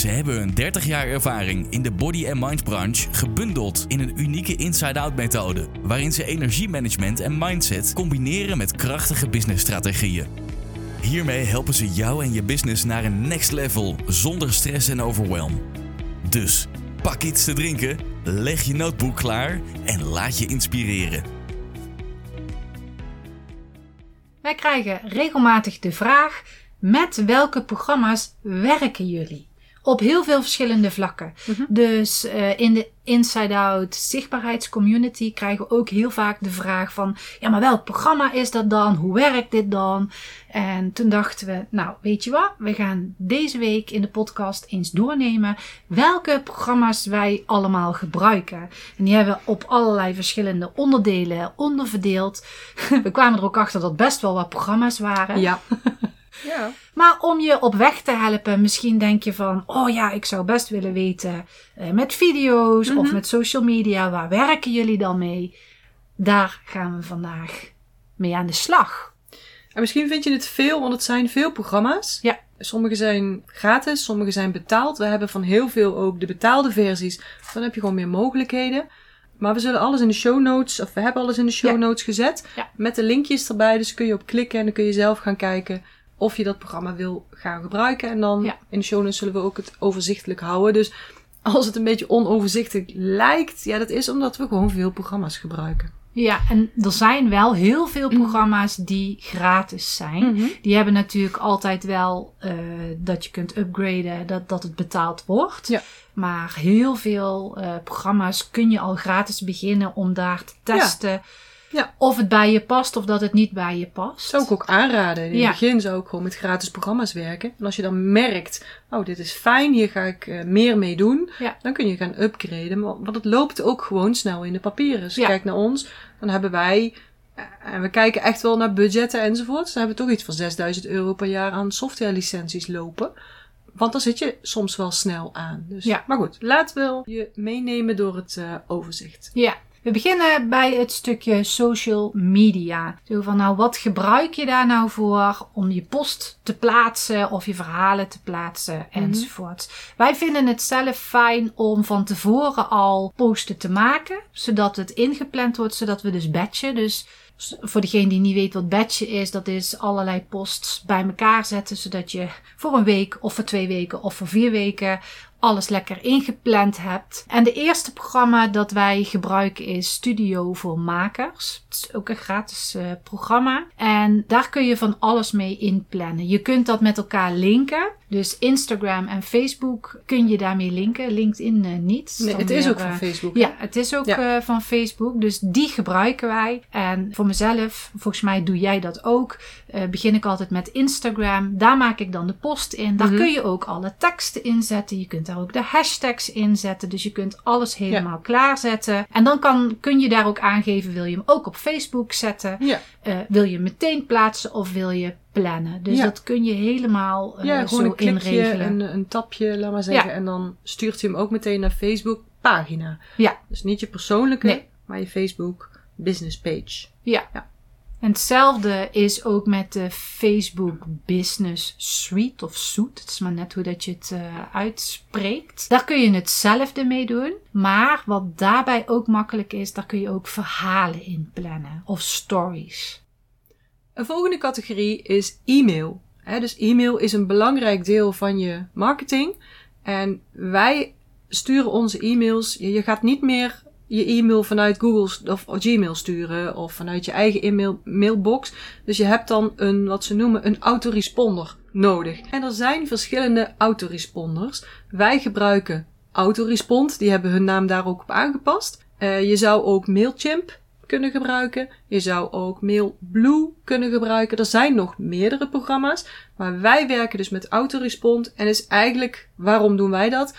Ze hebben een 30 jaar ervaring in de body and mind branche gebundeld in een unieke inside-out methode, waarin ze energiemanagement en mindset combineren met krachtige businessstrategieën. Hiermee helpen ze jou en je business naar een next level zonder stress en overwhelm. Dus pak iets te drinken, leg je notebook klaar en laat je inspireren. Wij krijgen regelmatig de vraag: met welke programma's werken jullie? Op heel veel verschillende vlakken. Dus uh, in de Inside Out zichtbaarheidscommunity krijgen we ook heel vaak de vraag van, ja, maar welk programma is dat dan? Hoe werkt dit dan? En toen dachten we, nou, weet je wat? We gaan deze week in de podcast eens doornemen welke programma's wij allemaal gebruiken. En die hebben we op allerlei verschillende onderdelen onderverdeeld. We kwamen er ook achter dat best wel wat programma's waren. Ja. ja. Maar om je op weg te helpen, misschien denk je van, oh ja, ik zou best willen weten uh, met video's mm -hmm. of met social media, waar werken jullie dan mee? Daar gaan we vandaag mee aan de slag. En misschien vind je het veel, want het zijn veel programma's. Ja. Sommige zijn gratis, sommige zijn betaald. We hebben van heel veel ook de betaalde versies. Dan heb je gewoon meer mogelijkheden. Maar we zullen alles in de show notes, of we hebben alles in de show notes gezet. Ja. Met de linkjes erbij, dus kun je op klikken en dan kun je zelf gaan kijken of je dat programma wil gaan gebruiken. En dan ja. in de show notes zullen we ook het overzichtelijk houden. Dus als het een beetje onoverzichtelijk lijkt, ja, dat is omdat we gewoon veel programma's gebruiken. Ja, en er zijn wel heel veel programma's die gratis zijn. Mm -hmm. Die hebben natuurlijk altijd wel uh, dat je kunt upgraden, dat, dat het betaald wordt. Ja. Maar heel veel uh, programma's kun je al gratis beginnen om daar te testen. Ja. Ja. Of het bij je past of dat het niet bij je past. Zou ik ook aanraden. In Ja. het begin zou ik gewoon met gratis programma's werken. En als je dan merkt, oh dit is fijn, hier ga ik uh, meer mee doen. Ja. Dan kun je gaan upgraden. Maar- Want het loopt ook gewoon snel in de papieren. Dus kijk naar ons, dan hebben wij... eh, En we kijken echt wel naar budgetten enzovoort. Dus dan hebben we toch iets van 6000 euro per jaar aan software licenties lopen. Want dan zit je soms wel snel aan. Dus, Ja. Maar goed, laat wel je meenemen door het uh, overzicht. Ja. We beginnen bij het stukje social media. Zo van, nou, wat gebruik je daar nou voor om je post te plaatsen of je verhalen te plaatsen enzovoort. Wij vinden het zelf fijn om van tevoren al posten te maken, zodat het ingepland wordt, zodat we dus batchen. Dus voor degene die niet weet wat batchen is, dat is allerlei posts bij elkaar zetten, zodat je voor een week of voor twee weken of voor vier weken alles lekker ingepland hebt. En de eerste programma dat wij gebruiken is Studio voor Makers. Het is ook een gratis uh, programma. En daar kun je van alles mee inplannen. Je kunt dat met elkaar linken. Dus Instagram en Facebook kun je daarmee linken. LinkedIn uh, niet. Nee, het is ook van uh, Facebook. Ja, het is ook Ja. uh, van Facebook. Dus die gebruiken wij. En voor mezelf, volgens mij doe jij dat ook, uh, begin ik altijd met Instagram. Daar maak ik dan de post in. Daar Mhm. kun je ook alle teksten inzetten. Je kunt daar ook de hashtags inzetten. Dus je kunt alles helemaal klaarzetten. En dan kan, kun je daar ook aangeven, wil je hem ook op Facebook zetten? Ja. Uh, wil je meteen plaatsen of wil je plannen? Dus Ja. dat kun je helemaal uh, Ja, gewoon zo een klikje, inregelen. een, een tapje, laat maar zeggen. En dan stuurt hij hem ook meteen naar Facebook pagina. Ja. Dus niet je persoonlijke, Nee. maar je Facebook business page. Ja. En hetzelfde is ook met de Facebook Business Suite of Suite. Het is maar net hoe dat je het uh, uitspreekt. Daar kun je hetzelfde mee doen. Maar wat daarbij ook makkelijk is, daar kun je ook verhalen in plannen. Of stories. Een volgende categorie is e-mail. Dus e-mail is een belangrijk deel van je marketing. En wij sturen onze e-mails. Je gaat niet meer je e-mail vanuit Google of Gmail sturen of vanuit je eigen e-mail mailbox. Dus je hebt dan een wat ze noemen een autoresponder nodig. En er zijn verschillende autoresponders. Wij gebruiken Autorespond, die hebben hun naam daar ook op aangepast. Uh, je zou ook Mailchimp kunnen gebruiken. Je zou ook Mailblue kunnen gebruiken. Er zijn nog meerdere programma's, maar wij werken dus met Autorespond en is eigenlijk waarom doen wij dat?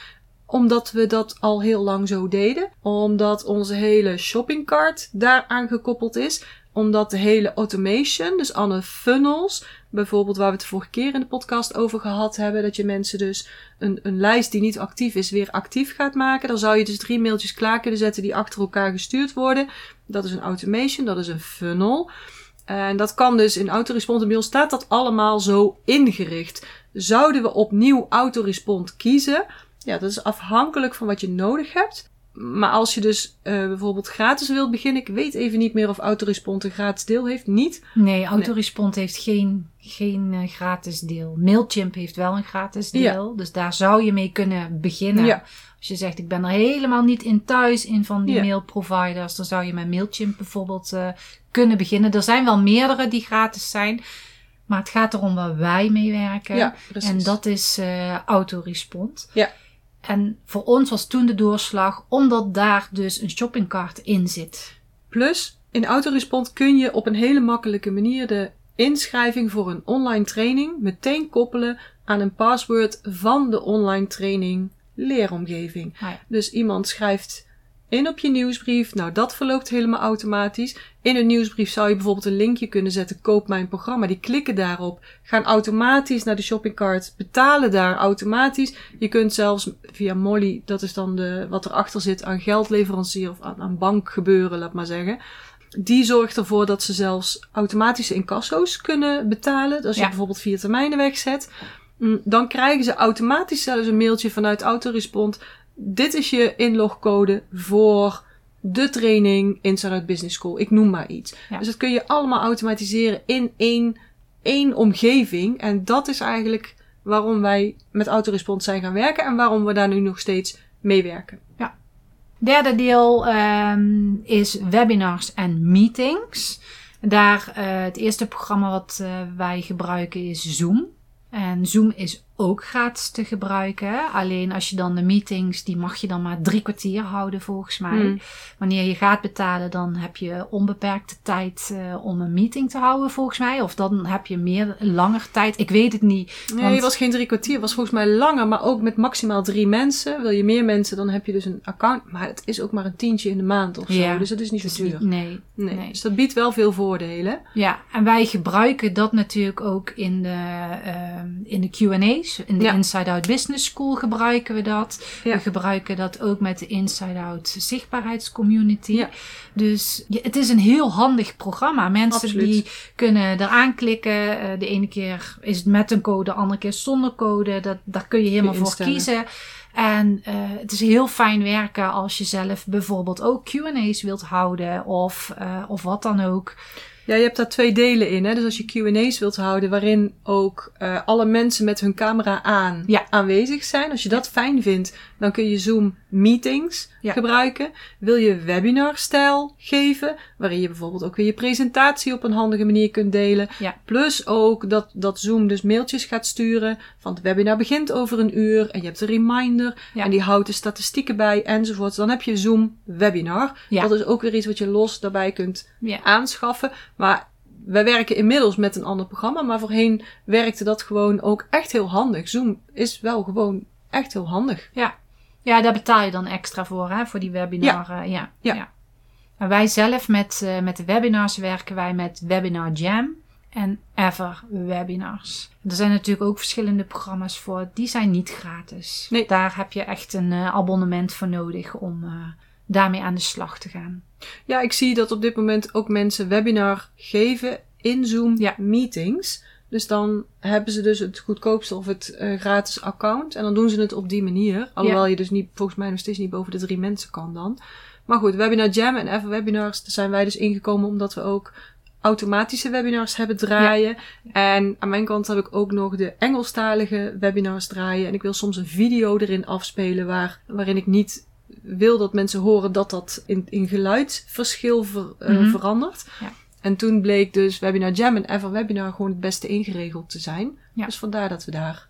Omdat we dat al heel lang zo deden. Omdat onze hele shoppingcart daaraan gekoppeld is. Omdat de hele automation, dus alle funnels, bijvoorbeeld waar we het de vorige keer in de podcast over gehad hebben, dat je mensen dus een, een lijst die niet actief is weer actief gaat maken. Dan zou je dus drie mailtjes klaar kunnen zetten die achter elkaar gestuurd worden. Dat is een automation, dat is een funnel. En dat kan dus in autorespond mail staat dat allemaal zo ingericht. Zouden we opnieuw autorespond kiezen? Ja, dat is afhankelijk van wat je nodig hebt. Maar als je dus uh, bijvoorbeeld gratis wilt beginnen, ik weet even niet meer of Autorespond een gratis deel heeft. Niet? Nee, Autorespond heeft geen, geen uh, gratis deel. Mailchimp heeft wel een gratis deel. Ja. Dus daar zou je mee kunnen beginnen. Ja. Als je zegt, ik ben er helemaal niet in thuis in van die ja. mailproviders, dan zou je met Mailchimp bijvoorbeeld uh, kunnen beginnen. Er zijn wel meerdere die gratis zijn. Maar het gaat erom waar wij mee werken. En dat is Autorespond. Ja. En voor ons was toen de doorslag, omdat daar dus een shoppingcart in zit. Plus, in Autorespond kun je op een hele makkelijke manier de inschrijving voor een online training meteen koppelen aan een password van de online training leeromgeving. Ah ja. Dus iemand schrijft in op je nieuwsbrief. Nou, dat verloopt helemaal automatisch. In een nieuwsbrief zou je bijvoorbeeld een linkje kunnen zetten: koop mijn programma. Die klikken daarop, gaan automatisch naar de shoppingcart, betalen daar automatisch. Je kunt zelfs via Molly, dat is dan de, wat erachter zit aan geldleverancier of aan, aan bankgebeuren, laat maar zeggen. Die zorgt ervoor dat ze zelfs automatische incasso's kunnen betalen. Als je Ja. bijvoorbeeld vier termijnen wegzet. Mm, Dan krijgen ze automatisch zelfs een mailtje vanuit Autorespond. Dit is je inlogcode voor de training Inside Out Business School. Ik noem maar iets. Ja. Dus dat kun je allemaal automatiseren in één, één omgeving. En dat is eigenlijk waarom wij met Autorespond zijn gaan werken. En waarom we daar nu nog steeds mee werken. Derde deel ehm, is webinars en meetings. Daar, eh, het eerste programma wat eh, wij gebruiken is Zoom. En Zoom is ook gratis te gebruiken. Alleen als je dan de meetings, die mag je dan maar drie kwartier houden volgens mij. Hmm. Wanneer je gaat betalen, dan heb je onbeperkte tijd eh, om een meeting te houden volgens mij. Of dan heb je meer, langer tijd. Ik weet het niet. Nee, het was geen drie kwartier. Het was volgens mij langer, maar ook met maximaal drie mensen. Wil je meer mensen, dan heb je dus een account. Maar het is ook maar een tientje in de maand of zo. Ja, dus dat is niet zo duur. niet- nee, Nee. nee. Dus dat biedt wel veel voordelen. Ja, en wij gebruiken dat natuurlijk ook in de, ehm, in de Q&A's. In de Ja. Inside Out Business School gebruiken we dat. Ja. We gebruiken dat ook met de Inside Out zichtbaarheidscommunity. Ja. Dus het is een heel handig programma. Mensen Absoluut. die kunnen eraan klikken. Eh, de ene keer is het met een code, de andere keer zonder code. Dat, daar kun je helemaal voor kiezen. En eh, het is heel fijn werken als je zelf bijvoorbeeld ook Q&A's wilt houden. Of, eh, of wat dan ook. Ja, je hebt daar twee delen in. Hè? Dus als je Q&A's wilt houden waarin ook eh, alle mensen met hun camera aan Ja. aanwezig zijn. Als je dat fijn vindt, dan kun je Zoom meetings Ja. gebruiken. Wil je webinar-stijl geven, waarin je bijvoorbeeld ook weer je presentatie op een handige manier kunt delen. Ja. Plus ook dat, dat Zoom dus mailtjes gaat sturen van het webinar begint over een uur en je hebt een reminder Ja. en die houdt de statistieken bij enzovoort. Dan heb je Zoom webinar. Ja. Dat is ook weer iets wat je los daarbij kunt aanschaffen. Maar wij werken inmiddels met een ander programma. Maar voorheen werkte dat gewoon ook echt heel handig. Zoom is wel gewoon echt heel handig. Ja. Ja, daar betaal je dan extra voor, hè, voor die webinaren. Ja. Ja. En wij zelf met, eh, met de webinars werken wij met Webinar Jam en Ever Webinars. Er zijn natuurlijk ook verschillende programma's voor, die zijn niet gratis. Nee. Daar heb je echt een eh, abonnement voor nodig om eh, daarmee aan de slag te gaan. Ja, ik zie dat op dit moment ook mensen webinar geven in Zoom Ja. meetings. Dus dan hebben ze dus het goedkoopste of het eh, gratis account. En dan doen ze het op die manier. Alhoewel je dus niet, volgens mij nog steeds niet boven de drie mensen kan dan. Maar goed, Webinar Jam en Ever Webinars, daar zijn wij dus ingekomen omdat we ook automatische webinars hebben draaien. En aan mijn kant heb ik ook nog de Engelstalige webinars draaien. En ik wil soms een video erin afspelen waar, waarin ik niet wil dat mensen horen dat dat in, in geluidsverschil ver, eh, Mhm. verandert. Ja. En toen bleek dus Webinar Jam en Ever Webinar gewoon het beste ingeregeld te zijn. Ja. Dus vandaar dat we daar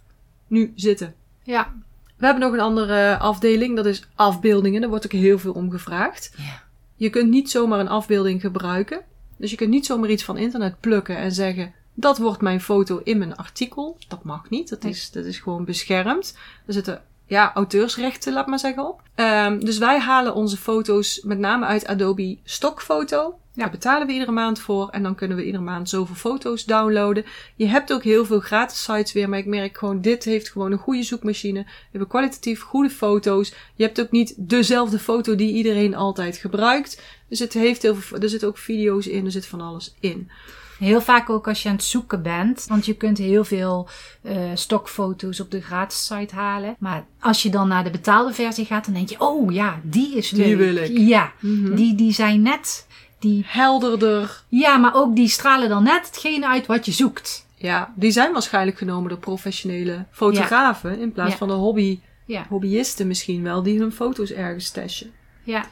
nu zitten. Ja. We hebben nog een andere afdeling, dat is afbeeldingen. Daar wordt ook heel veel om gevraagd. Ja. Je kunt niet zomaar een afbeelding gebruiken. Dus je kunt niet zomaar iets van internet plukken en zeggen: dat wordt mijn foto in mijn artikel. Dat mag niet. Dat, Nee. is, dat is gewoon beschermd. Er zitten ja, auteursrechten, laat maar zeggen, op. Ehm, dus wij halen onze foto's met name uit Adobe Stockfoto. Daar betalen we iedere maand voor. En dan kunnen we iedere maand zoveel foto's downloaden. Je hebt ook heel veel gratis sites weer. Maar ik merk gewoon, dit heeft gewoon een goede zoekmachine. We hebben kwalitatief goede foto's. Je hebt ook niet dezelfde foto die iedereen altijd gebruikt. Dus het heeft heel veel, er zitten ook video's in. Er zit van alles in. Heel vaak ook als je aan het zoeken bent. Want je kunt heel veel uh, stokfoto's op de gratis site halen. Maar als je dan naar de betaalde versie gaat, dan denk je: oh ja, die is leuk. Die wil ik. Ja, die, die zijn net. Die, Helderder. ja, maar ook die stralen dan net hetgene uit wat je zoekt. Ja, die zijn waarschijnlijk genomen door professionele fotografen. In plaats Ja. van de hobby, Ja, hobbyisten misschien wel, die hun foto's ergens stashen. ja,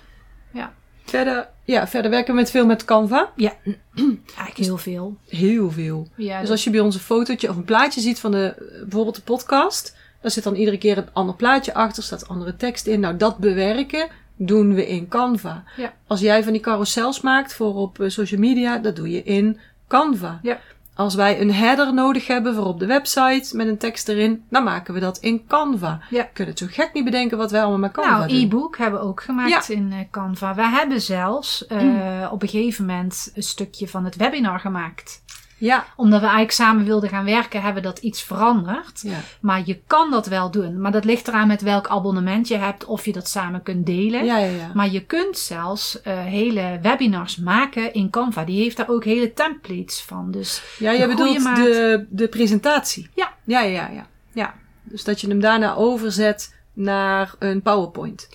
Verder, ja, verder werken we met veel met Canva. ja. Eigenlijk heel veel. Heel veel. Ja, Dus als je bij ons een fotootje of een plaatje ziet van de, bijvoorbeeld de podcast, daar zit dan iedere keer een ander plaatje achter, staat andere tekst in. Nou, dat bewerken doen we in Canva. Ja. Als jij van die carousels maakt voor op eh, social media, dat doe je in Canva. Ja. Als wij een header nodig hebben voor op de website met een tekst erin, dan maken we dat in Canva. Ja. Kunt het zo gek niet bedenken wat wij allemaal met Canva Nou, doen. e-book hebben we ook gemaakt in eh, Canva. We hebben zelfs eh, op een gegeven moment een stukje van het webinar gemaakt. Ja. Omdat we eigenlijk samen wilden gaan werken, hebben dat iets veranderd. ja. Maar je kan dat wel doen. Maar dat ligt eraan met welk abonnement je hebt, of je dat samen kunt delen. Ja, ja, ja. Maar je kunt zelfs eh, hele webinars maken in Canva. Die heeft daar ook hele templates van. Dus Ja, goede bedoelt maat. de, de presentatie. Ja, ja, ja, ja. ja. Dus dat je hem daarna overzet naar een PowerPoint.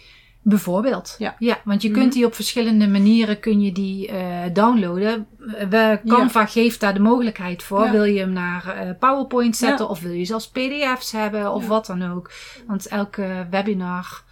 Bijvoorbeeld. Ja. want je Mhm. kunt die op verschillende manieren kun je die eh, downloaden. We, Canva geeft daar de mogelijkheid voor. Ja. Wil je hem naar eh, PowerPoint zetten Ja. of wil je zelfs PDF's hebben of Ja. wat dan ook. Want elke webinar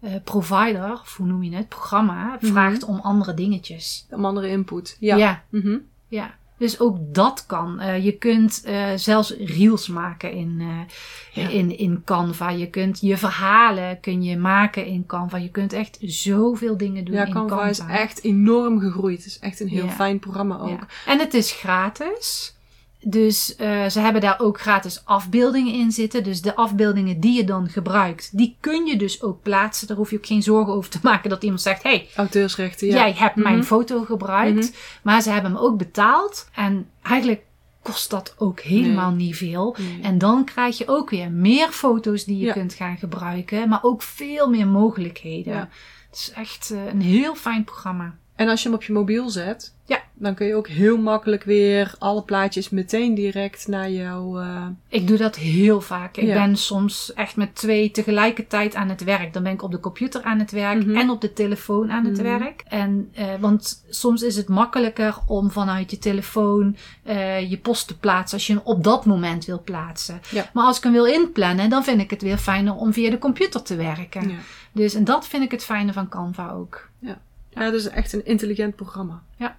eh, provider, of hoe noem je het, programma, Mhm. vraagt om andere dingetjes. Om andere input. Ja. ja. Mhm. ja. Dus ook dat kan. Eh, je kunt eh, zelfs reels maken in, eh, Ja. in, in Canva. Je kunt je verhalen kun je maken in Canva. Je kunt echt zoveel dingen doen Ja, in Canva Canva. is echt enorm gegroeid. Het is echt een heel Ja. fijn programma ook. Ja. En het is gratis. Dus eh, ze hebben daar ook gratis afbeeldingen in zitten. Dus de afbeeldingen die je dan gebruikt, die kun je dus ook plaatsen. Daar hoef je ook geen zorgen over te maken dat iemand zegt: hey, Auteursrechten, ja. jij hebt mijn Mhm. foto gebruikt. Mhm. Maar ze hebben hem ook betaald. En eigenlijk kost dat ook helemaal niet veel. Nee. En dan krijg je ook weer meer foto's die je Ja. kunt gaan gebruiken. Maar ook veel meer mogelijkheden. Ja. Het is echt eh, een heel fijn programma. En als je hem op je mobiel zet, Ja. Dan kun je ook heel makkelijk weer alle plaatjes meteen direct naar jouw... eh, Ik doe dat heel vaak. Ik Ja. ben soms echt met twee tegelijkertijd aan het werk. Dan ben ik op de computer aan het werk Mhm. en op de telefoon aan het Mhm. werk. En, eh, want soms is het makkelijker om vanuit je telefoon eh, je post te plaatsen als je hem op dat moment wil plaatsen. Ja. Maar als ik hem wil inplannen, dan vind ik het weer fijner om via de computer te werken. ja. Dus en dat vind ik het fijne van Canva ook. ja, dat is echt een intelligent programma. Ja.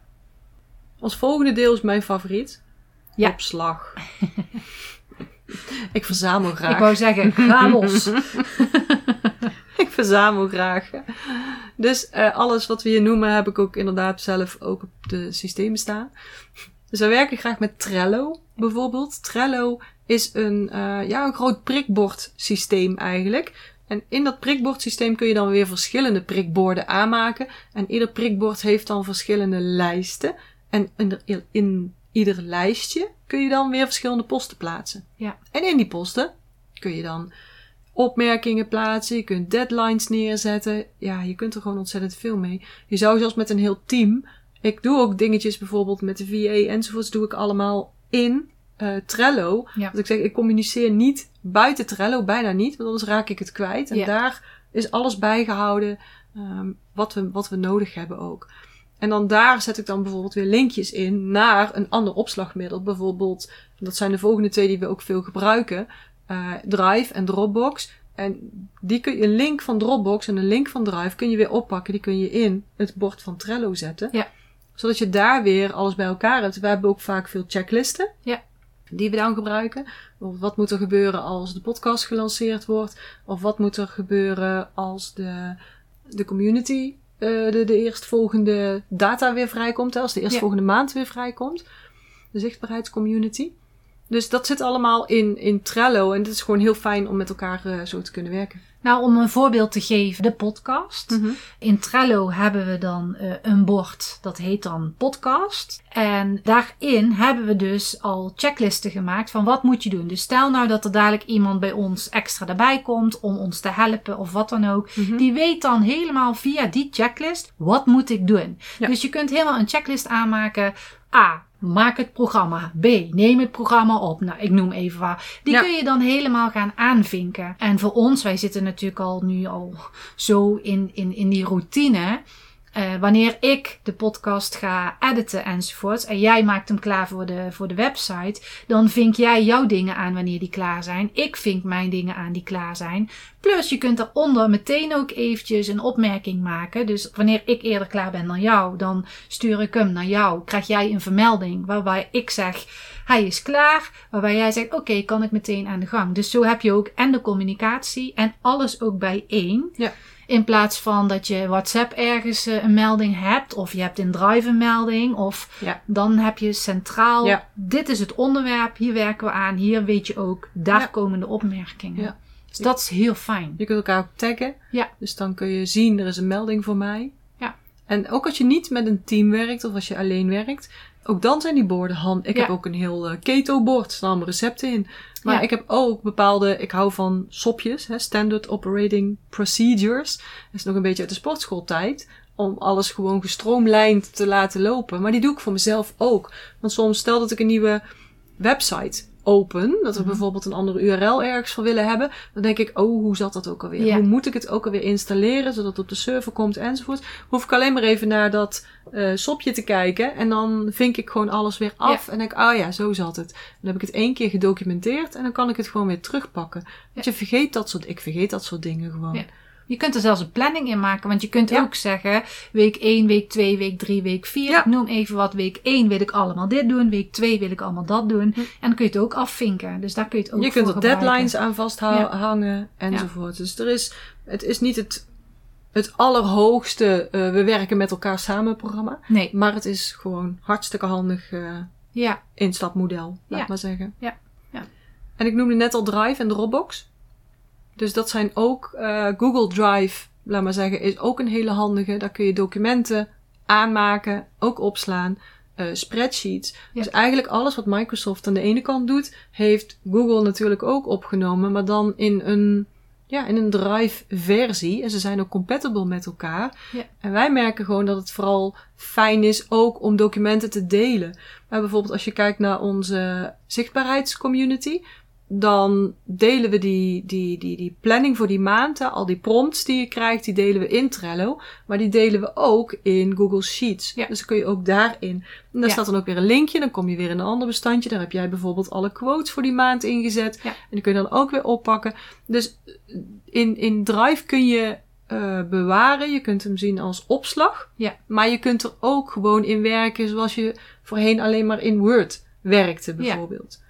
Als volgende deel is mijn favoriet. Ja. Opslag. ik verzamel graag. Ik wou zeggen, ga los. Ik verzamel graag. Dus eh, alles wat we hier noemen heb ik ook inderdaad zelf ook op de systemen staan. Dus wij werken graag met Trello bijvoorbeeld. Trello is een, eh, ja, een groot prikbordsysteem eigenlijk. En in dat prikbordsysteem kun je dan weer verschillende prikborden aanmaken. En ieder prikbord heeft dan verschillende lijsten. En in, de- in ieder lijstje kun je dan weer verschillende posten plaatsen. Ja. En in die posten kun je dan opmerkingen plaatsen. Je kunt deadlines neerzetten. Ja, je kunt er gewoon ontzettend veel mee. Je zou zelfs met een heel team. Ik doe ook dingetjes bijvoorbeeld met de VA enzovoorts. Doe ik allemaal in eh, Trello. Ja. Ik zeg, ik communiceer niet buiten Trello, bijna niet. Want anders raak ik het kwijt. En Ja. daar is alles bijgehouden ehm, wat, we, wat we nodig hebben ook. En dan daar zet ik dan bijvoorbeeld weer linkjes in naar een ander opslagmiddel. Bijvoorbeeld, dat zijn de volgende twee die we ook veel gebruiken. eh, Drive en Dropbox. En die kun je, een link van Dropbox en een link van Drive kun je weer oppakken. Die kun je in het bord van Trello zetten. Ja. Zodat je daar weer alles bij elkaar hebt. We hebben ook vaak veel checklisten. Ja. Die we dan gebruiken. Wat moet er gebeuren als de podcast gelanceerd wordt? Of wat moet er gebeuren als de, de community, eh, de, de eerstvolgende data weer vrijkomt? Hè? Als de eerstvolgende maand weer vrijkomt. De zichtbaarheidscommunity. Dus dat zit allemaal in, in Trello. En het is gewoon heel fijn om met elkaar uh, zo te kunnen werken. Nou, om een voorbeeld te geven, de podcast. Mhm. In Trello hebben we dan uh, een bord, dat heet dan podcast. En daarin hebben we dus al checklisten gemaakt van wat moet je doen. Dus stel nou dat er dadelijk iemand bij ons extra erbij komt om ons te helpen of wat dan ook. Mhm. Die weet dan helemaal via die checklist, wat moet ik doen? Ja. Dus je kunt helemaal een checklist aanmaken. A, maak het programma. B, neem het programma op. Nou, ik noem even waar. Die Ja. kun je dan helemaal gaan aanvinken. En voor ons, wij zitten natuurlijk al nu al zo in, in, in die routine. Eh, wanneer ik de podcast ga editen enzovoorts en jij maakt hem klaar voor de, voor de website, dan vink jij jouw dingen aan wanneer die klaar zijn. Ik vink mijn dingen aan die klaar zijn. Plus je kunt eronder meteen ook eventjes een opmerking maken. Dus wanneer ik eerder klaar ben dan jou, dan stuur ik hem naar jou. Krijg jij een vermelding waarbij ik zeg, hij is klaar. Waarbij jij zegt, oké, kan ik meteen aan de gang. Dus zo heb je ook en de communicatie en alles ook bij één. Ja. In plaats van dat je WhatsApp ergens eh, een melding hebt. Of je hebt in Drive een melding. Of Ja. dan heb je centraal. Ja. Dit is het onderwerp. Hier werken we aan. Hier weet je ook. Daar Ja. komen de opmerkingen. Dus dat is heel fijn. Je kunt elkaar ook taggen. Ja. Dus dan kun je zien, er is een melding voor mij. Ja. En ook als je niet met een team werkt of als je alleen werkt, ook dan zijn die borden handig. Ik Ja. heb ook een heel eh, keto-bord, er staan allemaal recepten in. Maar Ja. ik heb ook bepaalde, ik hou van sopjes, hè, Standard Operating Procedures. Dat is nog een beetje uit de sportschooltijd. Om alles gewoon gestroomlijnd te laten lopen. Maar die doe ik voor mezelf ook. Want soms stel dat ik een nieuwe website open, dat we Mhm. bijvoorbeeld een andere URL ergens voor willen hebben, dan denk ik, oh, hoe zat dat ook alweer? Ja. Hoe moet ik het ook alweer installeren, zodat het op de server komt enzovoort. Hoef ik alleen maar even naar dat eh, sopje te kijken en dan vink ik gewoon alles weer af en denk, oh ja, zo zat het. Dan heb ik het één keer gedocumenteerd en dan kan ik het gewoon weer terugpakken. Want je vergeet dat soort, ik vergeet dat soort dingen gewoon. Ja. Je kunt er zelfs een planning in maken. Want je kunt Ja. ook zeggen: week 1, week 2, week 3, week 4. Ja. Ik noem even wat. Week 1 wil ik allemaal dit doen. Week 2 wil ik allemaal dat doen. Hm. En dan kun je het ook afvinken. Dus daar kun je het ook je kunt er gebruiken. deadlines aan vasthangen enzovoort. Dus er is, het is niet het, het allerhoogste, eh, we werken met elkaar samen programma. Nee, Maar het is gewoon hartstikke handig eh, ja. instapmodel, laat Ja. maar zeggen. Ja. Ja. En ik noemde net al Drive en Dropbox. Dus dat zijn ook eh, Google Drive, laat maar zeggen, is ook een hele handige. Daar kun je documenten aanmaken, ook opslaan. eh, spreadsheets. Ja. Dus eigenlijk alles wat Microsoft aan de ene kant doet, heeft Google natuurlijk ook opgenomen, maar dan in een, ja, in een Drive-versie. En ze zijn ook compatible met elkaar. Ja. En wij merken gewoon dat het vooral fijn is ook om documenten te delen. Maar bijvoorbeeld als je kijkt naar onze zichtbaarheidscommunity, dan delen we die, die, die, die planning voor die maand, hè, al die prompts die je krijgt, die delen we in Trello. Maar die delen we ook in Google Sheets. Ja. Dus dan kun je ook daarin. En daar Ja. staat dan ook weer een linkje, dan kom je weer in een ander bestandje. Daar heb jij bijvoorbeeld alle quotes voor die maand ingezet. Ja. En die kun je dan ook weer oppakken. Dus in, in Drive kun je eh, bewaren. Je kunt hem zien als opslag. Maar je kunt er ook gewoon in werken zoals je voorheen alleen maar in Word werkte, bijvoorbeeld.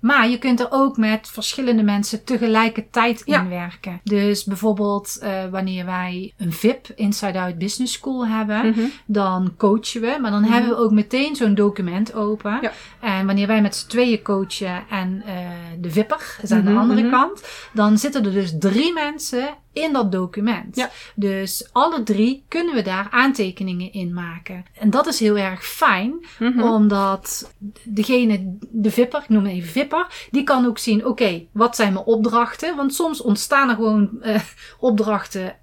Maar je kunt er ook met verschillende mensen tegelijkertijd Ja. in werken. Dus bijvoorbeeld eh, wanneer wij een VIP, Inside Out Business School hebben, Mhm. dan coachen we. Maar dan Mhm. hebben we ook meteen zo'n document open. Ja. En wanneer wij met z'n tweeën coachen en eh, de vipper is aan de Mhm, andere kant, dan zitten er dus drie mensen in dat document. Ja. Dus alle drie kunnen we daar aantekeningen in maken. En dat is heel erg fijn, Mhm. omdat degene, de vipper, ik noem hem even vipper, die kan ook zien, oké, wat zijn mijn opdrachten? Want soms ontstaan er gewoon eh, opdrachten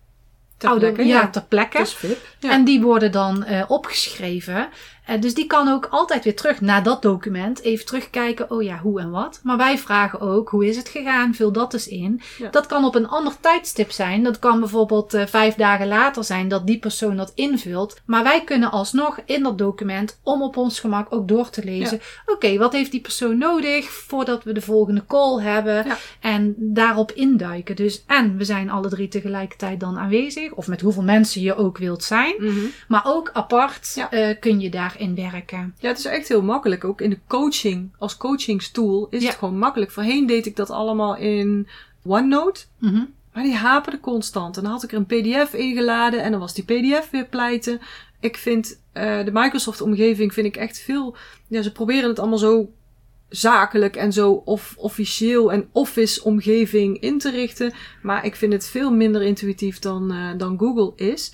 Ter oude- plekke, ja, ja. ter plekke. VIP. Ja. En die worden dan eh, opgeschreven. Eh, dus die kan ook altijd weer terug naar dat document. Even terugkijken, oh ja, hoe en wat. Maar wij vragen ook, hoe is het gegaan? Vul dat eens in. Ja. Dat kan op een ander tijdstip zijn. Dat kan bijvoorbeeld eh, vijf dagen later zijn dat die persoon dat invult. Maar wij kunnen alsnog in dat document, om op ons gemak ook door te lezen. Oké, wat heeft die persoon nodig voordat we de volgende call hebben? Ja. En daarop induiken. Dus en we zijn alle drie tegelijkertijd dan aanwezig. Of met hoeveel mensen je ook wilt zijn. Mhm. Maar ook apart eh, kun je daarin werken. Ja, het is echt heel makkelijk. Ook in de coaching, als coachingstool, is Ja. het gewoon makkelijk. Voorheen deed ik dat allemaal in OneNote. Mhm. Maar die haperde constant. En dan had ik er een pdf ingeladen en dan was die pdf weer pleiten. Ik vind eh, de Microsoft omgeving vind ik echt veel... Ja, ze proberen het allemaal zo zakelijk en zo of officieel en office omgeving in te richten. Maar ik vind het veel minder intuïtief dan, uh, dan Google is.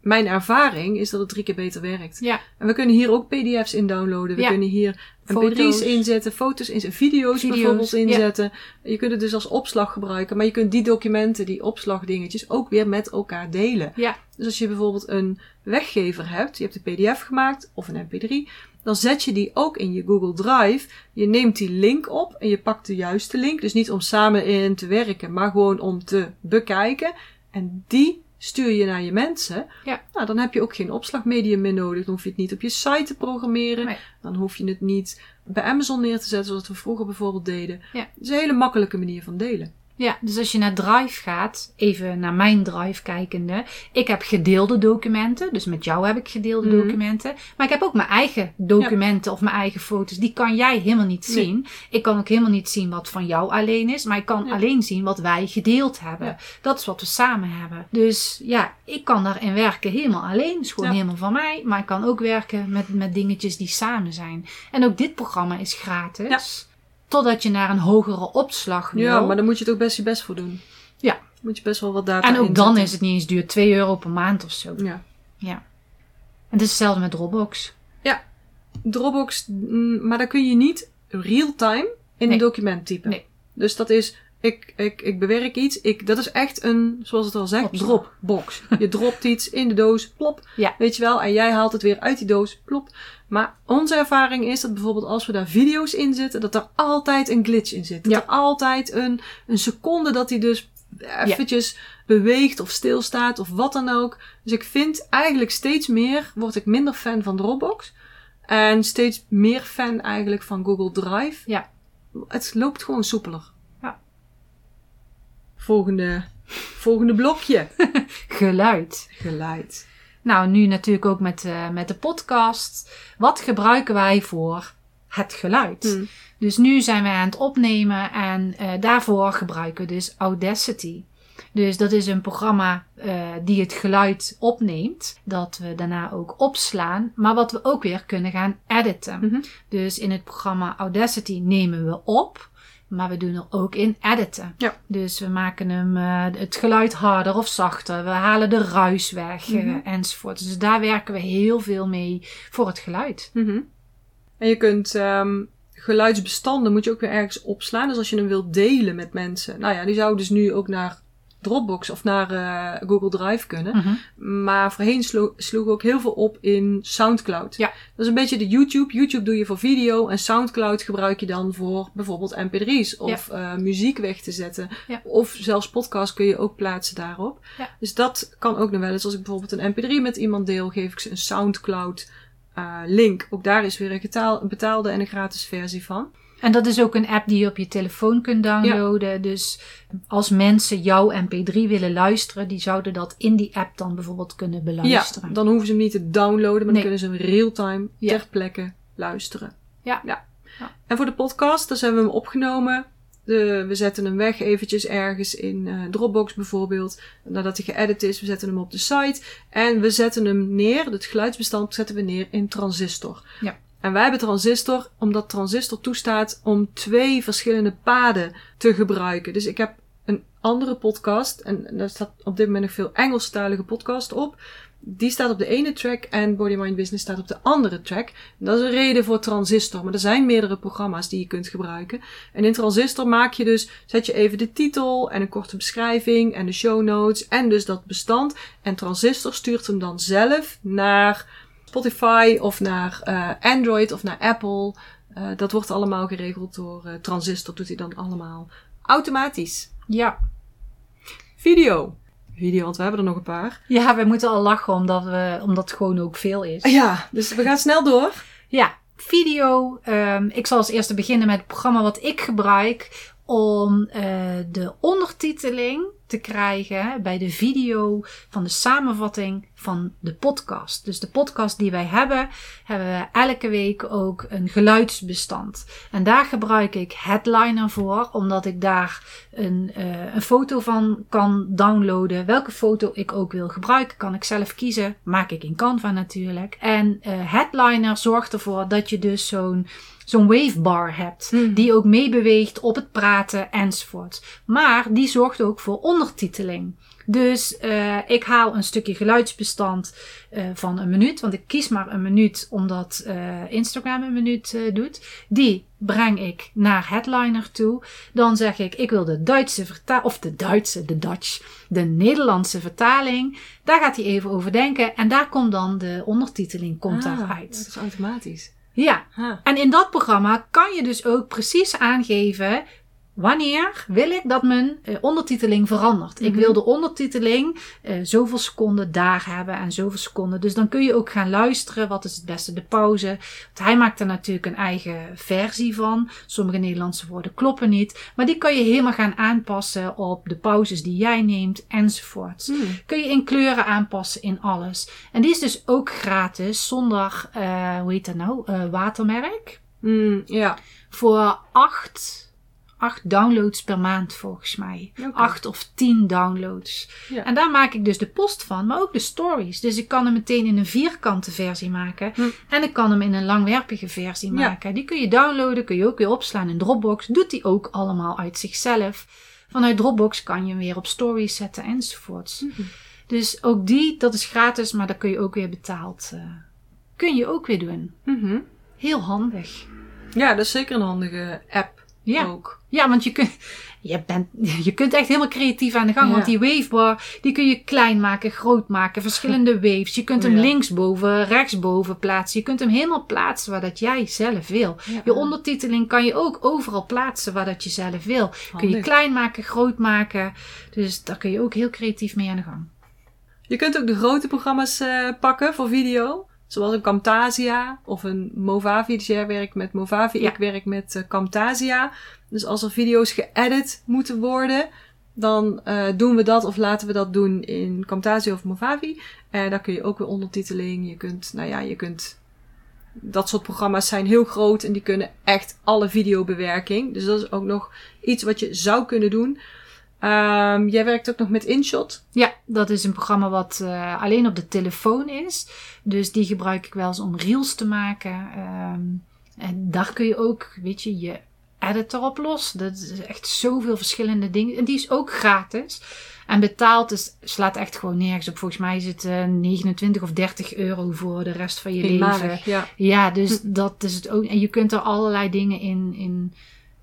Mijn ervaring is dat het drie keer beter werkt. Ja. En we kunnen hier ook pdf's in downloaden. We Ja. kunnen hier mp3's inzetten, foto's inzetten, video's, Video's, bijvoorbeeld ja. inzetten. Je kunt het dus als opslag gebruiken. Maar je kunt die documenten, die opslagdingetjes, ook weer met elkaar delen. Ja. Dus als je bijvoorbeeld een weggever hebt, je hebt een pdf gemaakt of een mp3, dan zet je die ook in je Google Drive. Je neemt die link op en je pakt de juiste link. Dus niet om samen in te werken, maar gewoon om te bekijken. En die stuur je naar je mensen. Ja. Nou, dan heb je ook geen opslagmedium meer nodig. Dan hoef je het niet op je site te programmeren. Nee. Dan hoef je het niet bij Amazon neer te zetten, zoals we vroeger bijvoorbeeld deden. Ja. Het is een hele makkelijke manier van delen. Ja, dus als je naar Drive gaat, even naar mijn Drive kijkende. Ik heb gedeelde documenten, dus met jou heb ik gedeelde Mhm. documenten. Maar ik heb ook mijn eigen documenten of mijn eigen foto's. Die kan jij helemaal niet Nee. zien. Ik kan ook helemaal niet zien wat van jou alleen is, maar ik kan Ja. alleen zien wat wij gedeeld hebben. Ja. Dat is wat we samen hebben. Dus ja, ik kan daarin werken helemaal alleen. Is gewoon helemaal van mij. Maar ik kan ook werken met, met dingetjes die samen zijn. En ook dit programma is gratis. Totdat je naar een hogere opslag wil. Ja, maar dan moet je het ook best je best voor doen. Ja. Moet je best wel wat data En ook dan is het niet eens duur. 2 euro per maand of zo. Ja. Ja. En het is hetzelfde met Dropbox. Dropbox, mm, maar daar kun je niet real-time in Nee. een document typen. Nee. Dus dat is, ik, ik, ik bewerk iets, ik, dat is echt een, zoals het al zegt, dropbox. Je dropt iets in de doos, plop, Ja. weet je wel, en jij haalt het weer uit die doos, plop. Maar onze ervaring is dat bijvoorbeeld als we daar video's in zetten, dat er altijd een glitch in zit. Dat Ja. er altijd een, een seconde dat hij dus eventjes beweegt of stilstaat of wat dan ook. Dus ik vind eigenlijk steeds meer, word ik minder fan van Dropbox. En steeds meer fan eigenlijk van Google Drive. Ja. Het loopt gewoon soepeler. Volgende, volgende blokje. Geluid. Geluid. Nou, nu natuurlijk ook met, eh, met de podcast. Wat gebruiken wij voor het geluid? Hmm. Dus nu zijn wij aan het opnemen en eh, daarvoor gebruiken we dus Audacity. Dus dat is een programma eh, die het geluid opneemt, dat we daarna ook opslaan, maar wat we ook weer kunnen gaan editen. Mhm. Dus in het programma Audacity nemen we op, maar we doen er ook in editen. Ja. Dus we maken hem eh, het geluid harder of zachter, we halen de ruis weg eh, Mhm. enzovoort. Dus daar werken we heel veel mee voor het geluid. Mhm. En je kunt ehm, geluidsbestanden moet je ook weer ergens opslaan. Dus als je hem wilt delen met mensen. Nou ja, die zouden dus nu ook naar Dropbox of naar eh, Google Drive kunnen. Mhm. Maar voorheen slo sloeg ook heel veel op in Soundcloud. Ja. Dat is een beetje de YouTube. YouTube doe je voor video en Soundcloud gebruik je dan voor bijvoorbeeld mp3's of eh, muziek weg te zetten. Ja. Of zelfs podcast kun je ook plaatsen daarop. Ja. Dus dat kan ook nog wel eens. Als ik bijvoorbeeld een mp3 met iemand deel, geef ik ze een Soundcloud eh, link. Ook daar is weer een, betaalde en een gratis versie van. En dat is ook een app die je op je telefoon kunt downloaden. Dus als mensen jouw MP3 willen luisteren, die zouden dat in die app dan bijvoorbeeld kunnen beluisteren. Ja, dan hoeven ze hem niet te downloaden, maar Nee. dan kunnen ze hem real-time Ja. ter plekke luisteren. Ja. ja. Ja. En voor de podcast, dus hebben we hem opgenomen. De, we zetten hem weg eventjes ergens in eh, Dropbox bijvoorbeeld. Nadat hij geëdit is, we zetten hem op de site. En we zetten hem neer, het geluidsbestand zetten we neer in Transistor. Ja. En wij hebben Transistor, omdat Transistor toestaat om twee verschillende paden te gebruiken. Dus ik heb een andere podcast, en daar staat op dit moment nog veel Engelstalige podcast op. Die staat op de ene track en Body Mind Business staat op de andere track. Dat is een reden voor Transistor, maar er zijn meerdere programma's die je kunt gebruiken. En in Transistor maak je dus, zet je even de titel en een korte beschrijving en de show notes en dus dat bestand. En Transistor stuurt hem dan zelf naar Spotify of naar eh, Android of naar Apple. Eh, dat wordt allemaal geregeld door eh, Transistor, doet hij dan allemaal automatisch. Ja. Video. Video, want we hebben er nog een paar. Ja, wij moeten al lachen omdat, we, omdat het gewoon ook veel is. Ja, dus we gaan snel door. Ja, video. ehm, ik zal als eerste beginnen met het programma wat ik gebruik om eh, de ondertiteling te krijgen bij de video van de samenvatting van de podcast. Dus de podcast die wij hebben, hebben we elke week ook een geluidsbestand. En daar gebruik ik Headliner voor, omdat ik daar een, uh, een foto van kan downloaden. Welke foto ik ook wil gebruiken, kan ik zelf kiezen. Maak ik in Canva natuurlijk. En uh, Headliner zorgt ervoor dat je dus zo'n zo'n wavebar hebt. Mhm. Die ook meebeweegt op het praten enzovoort. Maar die zorgt ook voor ondertiteling. Dus uh, ik haal een stukje geluidsbestand uh, van een minuut. Want ik kies maar een minuut omdat uh, Instagram een minuut doet. Die breng ik naar Headliner toe. Dan zeg ik, ik wil de Duitse vertaling, of de Duitse, de Dutch, de Nederlandse vertaling. Daar gaat hij even over denken. En daar komt dan de ondertiteling komt ah, daaruit. Dat is automatisch. Ja, en in dat programma kan je dus ook precies aangeven wanneer wil ik dat mijn eh, ondertiteling verandert. Ik Mhm. wil de ondertiteling eh, zoveel seconden daar hebben en zoveel seconden. Dus dan kun je ook gaan luisteren. Wat is het beste? De pauze. Want hij maakt er natuurlijk een eigen versie van. Sommige Nederlandse woorden kloppen niet. Maar die kan je helemaal gaan aanpassen op de pauzes die jij neemt enzovoort Hmm. kun je in kleuren aanpassen in alles. En die is dus ook gratis zonder, eh, hoe heet dat nou, watermerk. Hmm, ja. Voor acht, acht downloads per maand volgens mij. Oké. Acht of tien downloads. Ja. En daar maak ik dus de post van, maar ook de stories. Dus ik kan hem meteen in een vierkante versie maken. Hm. En ik kan hem in een langwerpige versie Ja. maken. Die kun je downloaden, kun je ook weer opslaan in Dropbox. Doet die ook allemaal uit zichzelf. Vanuit Dropbox kan je hem weer op stories zetten enzovoorts. Mhm. Dus ook die, dat is gratis, maar dat kun je ook weer betaald. eh, kun je ook weer doen. Mhm. Heel handig. Ja, dat is zeker een handige app Ja, ook. ja want je kunt, je, bent, je kunt echt helemaal creatief aan de gang. Ja. Want die wavebar, die kun je klein maken, groot maken. Verschillende waves. Je kunt hem Ja. linksboven, rechtsboven plaatsen. Je kunt hem helemaal plaatsen waar dat jij zelf wil. Ja. Je ondertiteling kan je ook overal plaatsen waar dat je zelf wil. Kun je klein maken, groot maken. Dus daar kun je ook heel creatief mee aan de gang. Je kunt ook de grote programma's eh, pakken voor video. Zoals een Camtasia of een Movavi. Dus jij werkt met Movavi, Ja. ik werk met eh, Camtasia. Dus als er video's geëdit moeten worden, dan eh, doen we dat of laten we dat doen in Camtasia of Movavi. En daar kun je ook weer ondertiteling. Je kunt, nou ja, je kunt... Dat soort programma's zijn heel groot en die kunnen echt alle videobewerking. Dus dat is ook nog iets wat je zou kunnen doen. Ehm, jij werkt ook nog met InShot. Ja, dat is een programma wat eh, alleen op de telefoon is. Dus die gebruik ik wel eens om reels te maken. Ehm, en daar kun je ook, weet je, je editor op los. Dat is echt zoveel verschillende dingen. En die is ook gratis. En betaald is, slaat echt gewoon nergens op. Volgens mij is het eh, 29 of 30 euro voor de rest van je leven. Ja, dus dat is het ook. En je kunt er allerlei dingen in, in,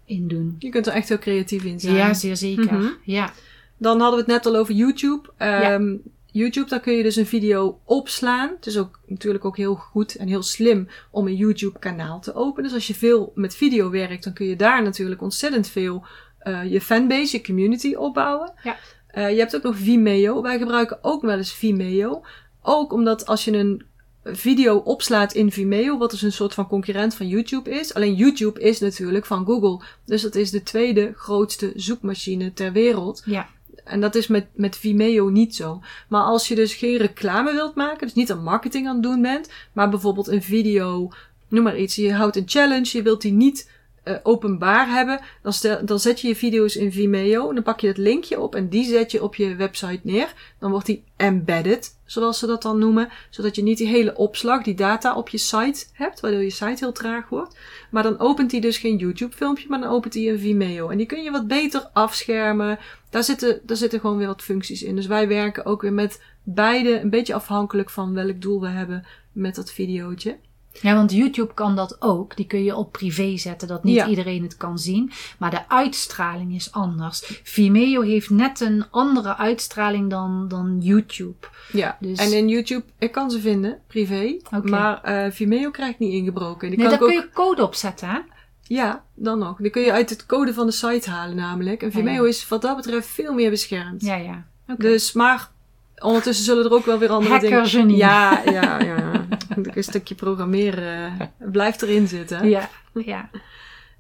in doen. Je kunt er echt heel creatief in zijn. Ja, zeer zeker. Mhm. Ja. Dan hadden we het net al over YouTube. Ehm, YouTube, daar kun je dus een video opslaan. Het is ook natuurlijk ook heel goed en heel slim om een YouTube kanaal te openen. Dus als je veel met video werkt, dan kun je daar natuurlijk ontzettend veel eh, je fanbase, je community opbouwen. Ja. Eh, je hebt ook nog Vimeo. Wij gebruiken ook wel eens Vimeo. Ook omdat als je een video opslaat in Vimeo, wat dus een soort van concurrent van YouTube is. Alleen YouTube is natuurlijk van Google. Dus dat is de tweede grootste zoekmachine ter wereld. Ja. En dat is met, met Vimeo niet zo. Maar als je dus geen reclame wilt maken, dus niet aan marketing aan het doen bent, maar bijvoorbeeld een video, noem maar iets, je houdt een challenge, je wilt die niet eh, openbaar hebben, dan, stel, dan zet je je video's in Vimeo, dan pak je het linkje op en die zet je op je website neer. Dan wordt die embedded, zoals ze dat dan noemen, zodat je niet die hele opslag, die data op je site hebt, waardoor je site heel traag wordt. Maar dan opent hij dus geen YouTube filmpje, maar dan opent hij een Vimeo. En die kun je wat beter afschermen. Daar zitten, daar zitten gewoon weer wat functies in. Dus wij werken ook weer met beide, een beetje afhankelijk van welk doel we hebben met dat videootje. Ja, want YouTube kan dat ook. Die kun je op privé zetten, dat niet Ja. iedereen het kan zien. Maar de uitstraling is anders. Vimeo heeft net een andere uitstraling dan, dan YouTube. Ja, Dus- en in YouTube, ik kan ze vinden, privé. Oké. Maar eh, Vimeo krijgt niet ingebroken. Die Nee, kan daar kun ook, je code op zetten, hè? Ja, dan nog. Die kun je uit het code van de site halen namelijk. En Ja, ja. Vimeo is wat dat betreft veel meer beschermd. Ja, ja. Dus, maar ondertussen zullen er ook wel weer andere dingen... Hackergenie. Ja, ja, ja. een stukje programmeren eh, blijft erin zitten. Ja, ja.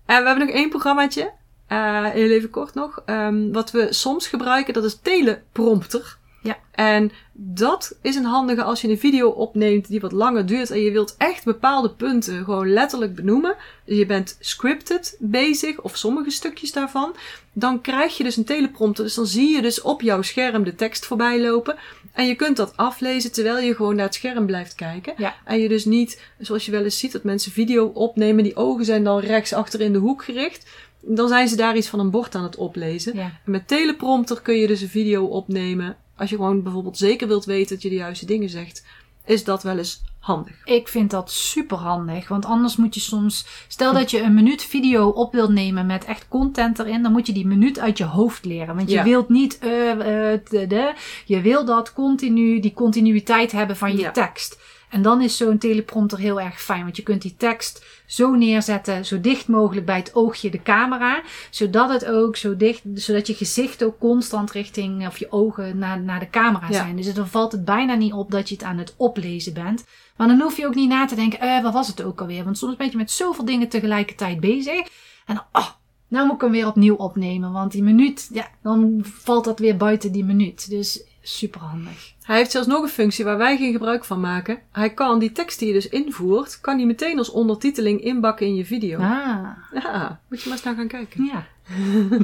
En we hebben nog één programmaatje. Eh, heel even kort nog. Ehm, wat we soms gebruiken, dat is teleprompter. Ja. En dat is een handige als je een video opneemt die wat langer duurt en je wilt echt bepaalde punten gewoon letterlijk benoemen. Dus je bent scripted bezig of sommige stukjes daarvan. Dan krijg je dus een teleprompter. Dus dan zie je dus op jouw scherm de tekst voorbij lopen. En je kunt dat aflezen terwijl je gewoon naar het scherm blijft kijken. Ja. En je dus niet, zoals je wel eens ziet, dat mensen video opnemen. Die ogen zijn dan rechts achter in de hoek gericht. Dan zijn ze daar iets van een bord aan het oplezen. Ja. En met teleprompter kun je dus een video opnemen. Als je gewoon bijvoorbeeld zeker wilt weten dat je de juiste dingen zegt, is dat wel eens handig. Ik vind dat super handig. Want anders moet je soms. Stel dat je een minuut video op wilt nemen met echt content erin. Dan moet je die minuut uit je hoofd leren. Want je Ja. wilt niet. de, de- je wil dat continu. Die continuïteit hebben van je Ja. tekst. En dan is zo'n teleprompter heel erg fijn. Want je kunt die tekst zo neerzetten. Zo dicht mogelijk bij het oogje de camera. Zodat het ook zo dicht. Zodat je gezicht ook constant richting. Of je ogen naar, naar de camera Ja. zijn. Dus dan valt het bijna niet op dat je het aan het oplezen bent. Maar dan hoef je ook niet na te denken, eh, wat was het ook alweer? Want soms ben je met zoveel dingen tegelijkertijd bezig. En dan, oh, nou moet ik hem weer opnieuw opnemen. Want die minuut, ja, dan valt dat weer buiten die minuut. Dus super handig. Hij heeft zelfs nog een functie waar wij geen gebruik van maken. Hij kan die tekst die je dus invoert, kan hij meteen als ondertiteling inbakken in je video. Ah, Ja, moet je maar eens naar gaan kijken. ja.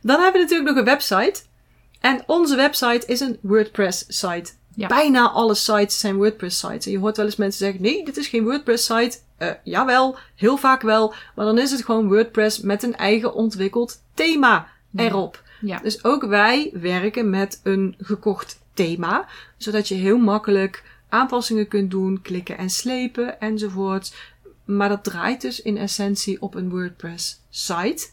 Dan hebben we natuurlijk nog een website. En onze website is een WordPress site. Ja. Bijna alle sites zijn WordPress sites. En je hoort wel eens mensen zeggen, nee, dit is geen WordPress site. Eh, jawel, heel vaak wel. Maar dan is het gewoon WordPress met een eigen ontwikkeld thema erop. Ja. Dus ook wij werken met een gekocht thema. Zodat je heel makkelijk aanpassingen kunt doen, klikken en slepen enzovoort. Maar dat draait dus in essentie op een WordPress site.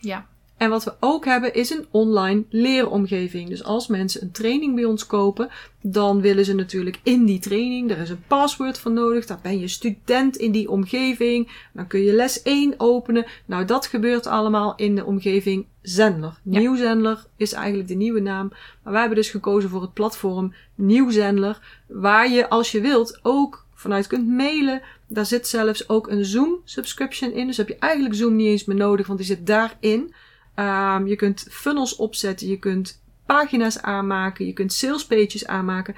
Ja. En wat we ook hebben is een online leeromgeving. Dus als mensen een training bij ons kopen, dan willen ze natuurlijk in die training, er is een password voor nodig, dan ben je student in die omgeving, dan kun je les 1 openen. Nou, dat gebeurt allemaal in de omgeving Zendler. Ja. Nieuw Zendler is eigenlijk de nieuwe naam, maar wij hebben dus gekozen voor het platform Nieuw Zendler, waar je als je wilt ook vanuit kunt mailen. Daar zit zelfs ook een Zoom subscription in, dus heb je eigenlijk Zoom niet eens meer nodig, want die zit daarin. Ehm, je kunt funnels opzetten, je kunt pagina's aanmaken, je kunt salespages aanmaken.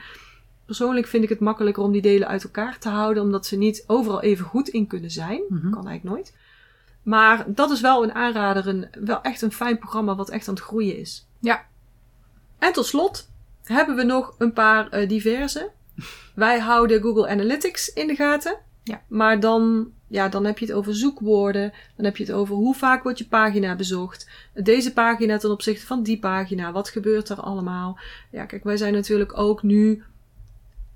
Persoonlijk vind ik het makkelijker om die delen uit elkaar te houden, omdat ze niet overal even goed in kunnen zijn. Mhm. Kan eigenlijk nooit. Maar dat is wel een aanrader, een, wel echt een fijn programma wat echt aan het groeien is. Ja. En tot slot hebben we nog een paar eh, diverse. Wij houden Google Analytics in de gaten. Ja. Maar dan, ja, dan heb je het over zoekwoorden. Dan heb je het over hoe vaak wordt je pagina bezocht. Deze pagina ten opzichte van die pagina. Wat gebeurt er allemaal? Ja, kijk, wij zijn natuurlijk ook nu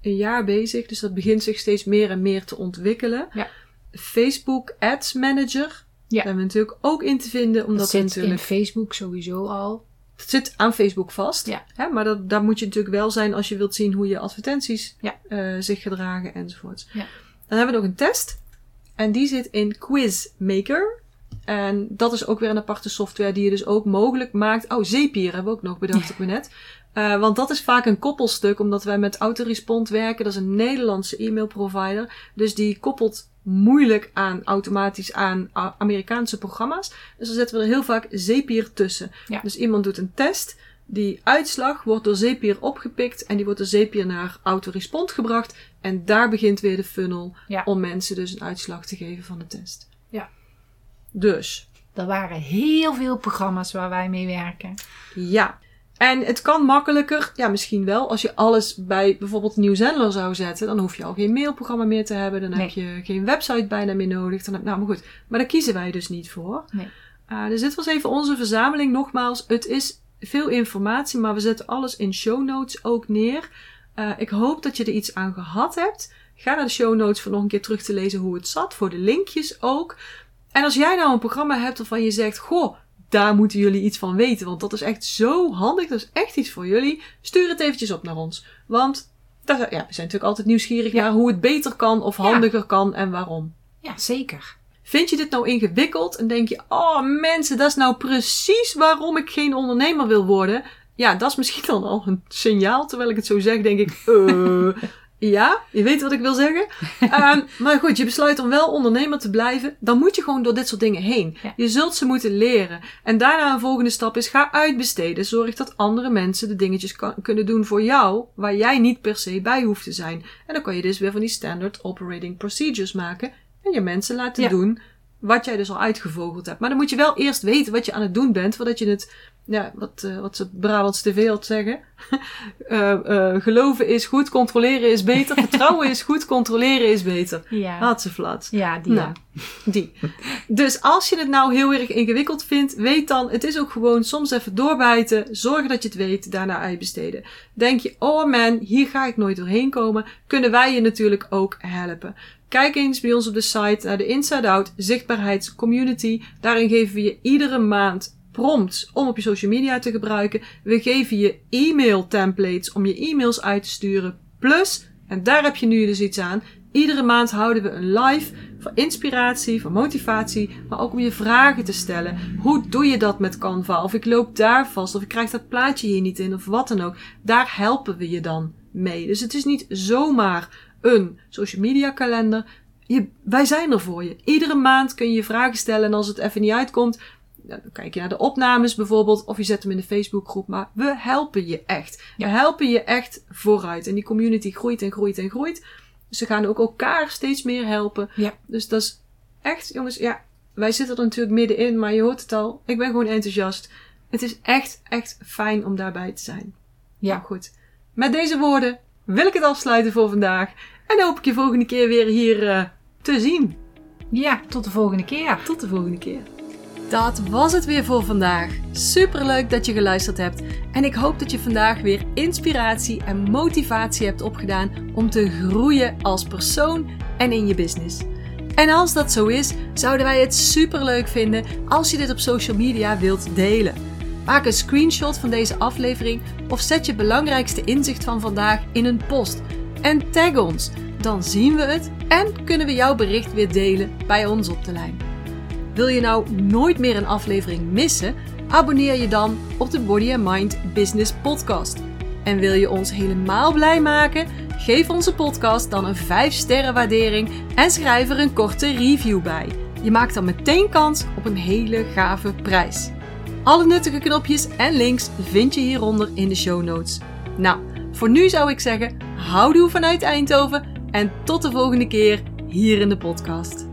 een jaar bezig. Dus dat begint zich steeds meer en meer te ontwikkelen. Ja. Facebook Ads Manager. Ja. Daar hebben we natuurlijk ook in te vinden. Omdat Dat zit natuurlijk... in Facebook sowieso al. Het zit aan Facebook vast. Ja. Hè, maar dat, daar moet je natuurlijk wel zijn als je wilt zien hoe je advertenties Ja. eh, zich gedragen enzovoort. Ja. Dan hebben we nog een test. En die zit in Quizmaker. En dat is ook weer een aparte software die je dus ook mogelijk maakt. Oh, Zapier hebben we ook nog, bedacht ik me net. Eh, want dat is vaak een koppelstuk, omdat wij met Autorespond werken. Dat is een Nederlandse e-mailprovider. Dus die koppelt moeilijk aan automatisch aan Amerikaanse programma's. Dus dan zetten we er heel vaak Zapier tussen. Ja. Dus iemand doet een test. Die uitslag wordt door Zapier opgepikt en die wordt door Zapier naar Autorespond gebracht. En daar begint weer de funnel Ja. om mensen dus een uitslag te geven van de test. Ja. Dus, Er waren heel veel programma's waar wij mee werken. ja. En het kan makkelijker, ja misschien wel, als je alles bij bijvoorbeeld Nieuwzendler zou zetten. Dan hoef je al geen mailprogramma meer te hebben. Dan heb je geen website bijna meer nodig. Dan heb, nou, maar goed. Maar daar kiezen wij dus niet voor. Nee. Uh, dus dit was even onze verzameling. Nogmaals, het is veel informatie, maar we zetten alles in show notes ook neer. Uh, ik hoop dat je er iets aan gehad hebt. Ga naar de show notes voor nog een keer terug te lezen hoe het zat. Voor de linkjes ook. En als jij nou een programma hebt waarvan je zegt, goh, daar moeten jullie iets van weten. Want dat is echt zo handig. Dat is echt iets voor jullie. Stuur het eventjes op naar ons. Want dat, ja, we zijn natuurlijk altijd nieuwsgierig Ja. naar hoe het beter kan of Ja. handiger kan en waarom. Ja, zeker. Vind je dit nou ingewikkeld en denk je, oh mensen, dat is nou precies waarom ik geen ondernemer wil worden? Ja, dat is misschien dan al een signaal. Terwijl ik het zo zeg, denk ik, eh, Ja, je weet wat ik wil zeggen. Ehm, maar goed, je besluit om wel ondernemer te blijven. Dan moet je gewoon door dit soort dingen heen. Ja. Je zult ze moeten leren. En daarna een volgende stap is: ga uitbesteden. Zorg dat andere mensen de dingetjes kan- kunnen doen voor jou. Waar jij niet per se bij hoeft te zijn. En dan kan je dus weer van die standard operating procedures maken. En je mensen laten Ja. doen wat jij dus al uitgevogeld hebt. Maar dan moet je wel eerst weten wat je aan het doen bent. Voordat je het, ja, wat, eh, wat ze Brabants TV altijd zeggen. Eh, eh, geloven is goed, controleren is beter. Vertrouwen is goed, controleren is beter. Ja, Had ze flat. ja die Nou, ja. Die. Dus als je het nou heel erg ingewikkeld vindt, weet dan, het is ook gewoon soms even doorbijten. Zorg dat je het weet, daarna uitbesteden. Denk je, oh man, hier ga ik nooit doorheen komen. Kunnen wij je natuurlijk ook helpen. Kijk eens bij ons op de site naar de Inside Out zichtbaarheidscommunity. Daarin geven we je iedere maand prompts om op je social media te gebruiken. We geven je e-mail templates om je e-mails uit te sturen. Plus, en daar heb je nu dus iets aan, iedere maand houden we een live voor inspiratie, voor motivatie, maar ook om je vragen te stellen. Hoe doe je dat met Canva? Of ik loop daar vast, of ik krijg dat plaatje hier niet in, of wat dan ook. Daar helpen we je dan mee. Dus het is niet zomaar een social media kalender. Je, wij zijn er voor je. Iedere maand kun je je vragen stellen en als het even niet uitkomt, dan kijk je naar de opnames bijvoorbeeld, of je zet hem in de Facebookgroep. Maar we helpen je echt. We helpen je echt vooruit. En die community groeit en groeit en groeit. Ze gaan ook elkaar steeds meer helpen. Ja. Dus dat is echt, jongens, ja, wij zitten er natuurlijk middenin, maar je hoort het al. Ik ben gewoon enthousiast. Het is echt, echt fijn om daarbij te zijn. Ja. Nou goed. Met deze woorden wil ik het afsluiten voor vandaag. En hoop ik je volgende keer weer hier eh, te zien. ja, tot de volgende keer. Tot de volgende keer. Dat was het weer voor vandaag. Superleuk dat je geluisterd hebt. En ik hoop dat je vandaag weer inspiratie en motivatie hebt opgedaan om te groeien als persoon en in je business. En als dat zo is, zouden wij het superleuk vinden als je dit op social media wilt delen. Maak een screenshot van deze aflevering of zet je belangrijkste inzicht van vandaag in een post. En tag ons. Dan zien we het en kunnen we jouw bericht weer delen bij ons op de lijn. Wil je nou nooit meer een aflevering missen? Abonneer je dan op de Body and Mind Business Podcast. En wil je ons helemaal blij maken? Geef onze podcast dan een 5 sterren waardering en schrijf er een korte review bij. Je maakt dan meteen kans op een hele gave prijs. Alle nuttige knopjes en links vind je hieronder in de show notes. Nou, voor nu zou ik zeggen, houdoe vanuit Eindhoven en tot de volgende keer hier in de podcast.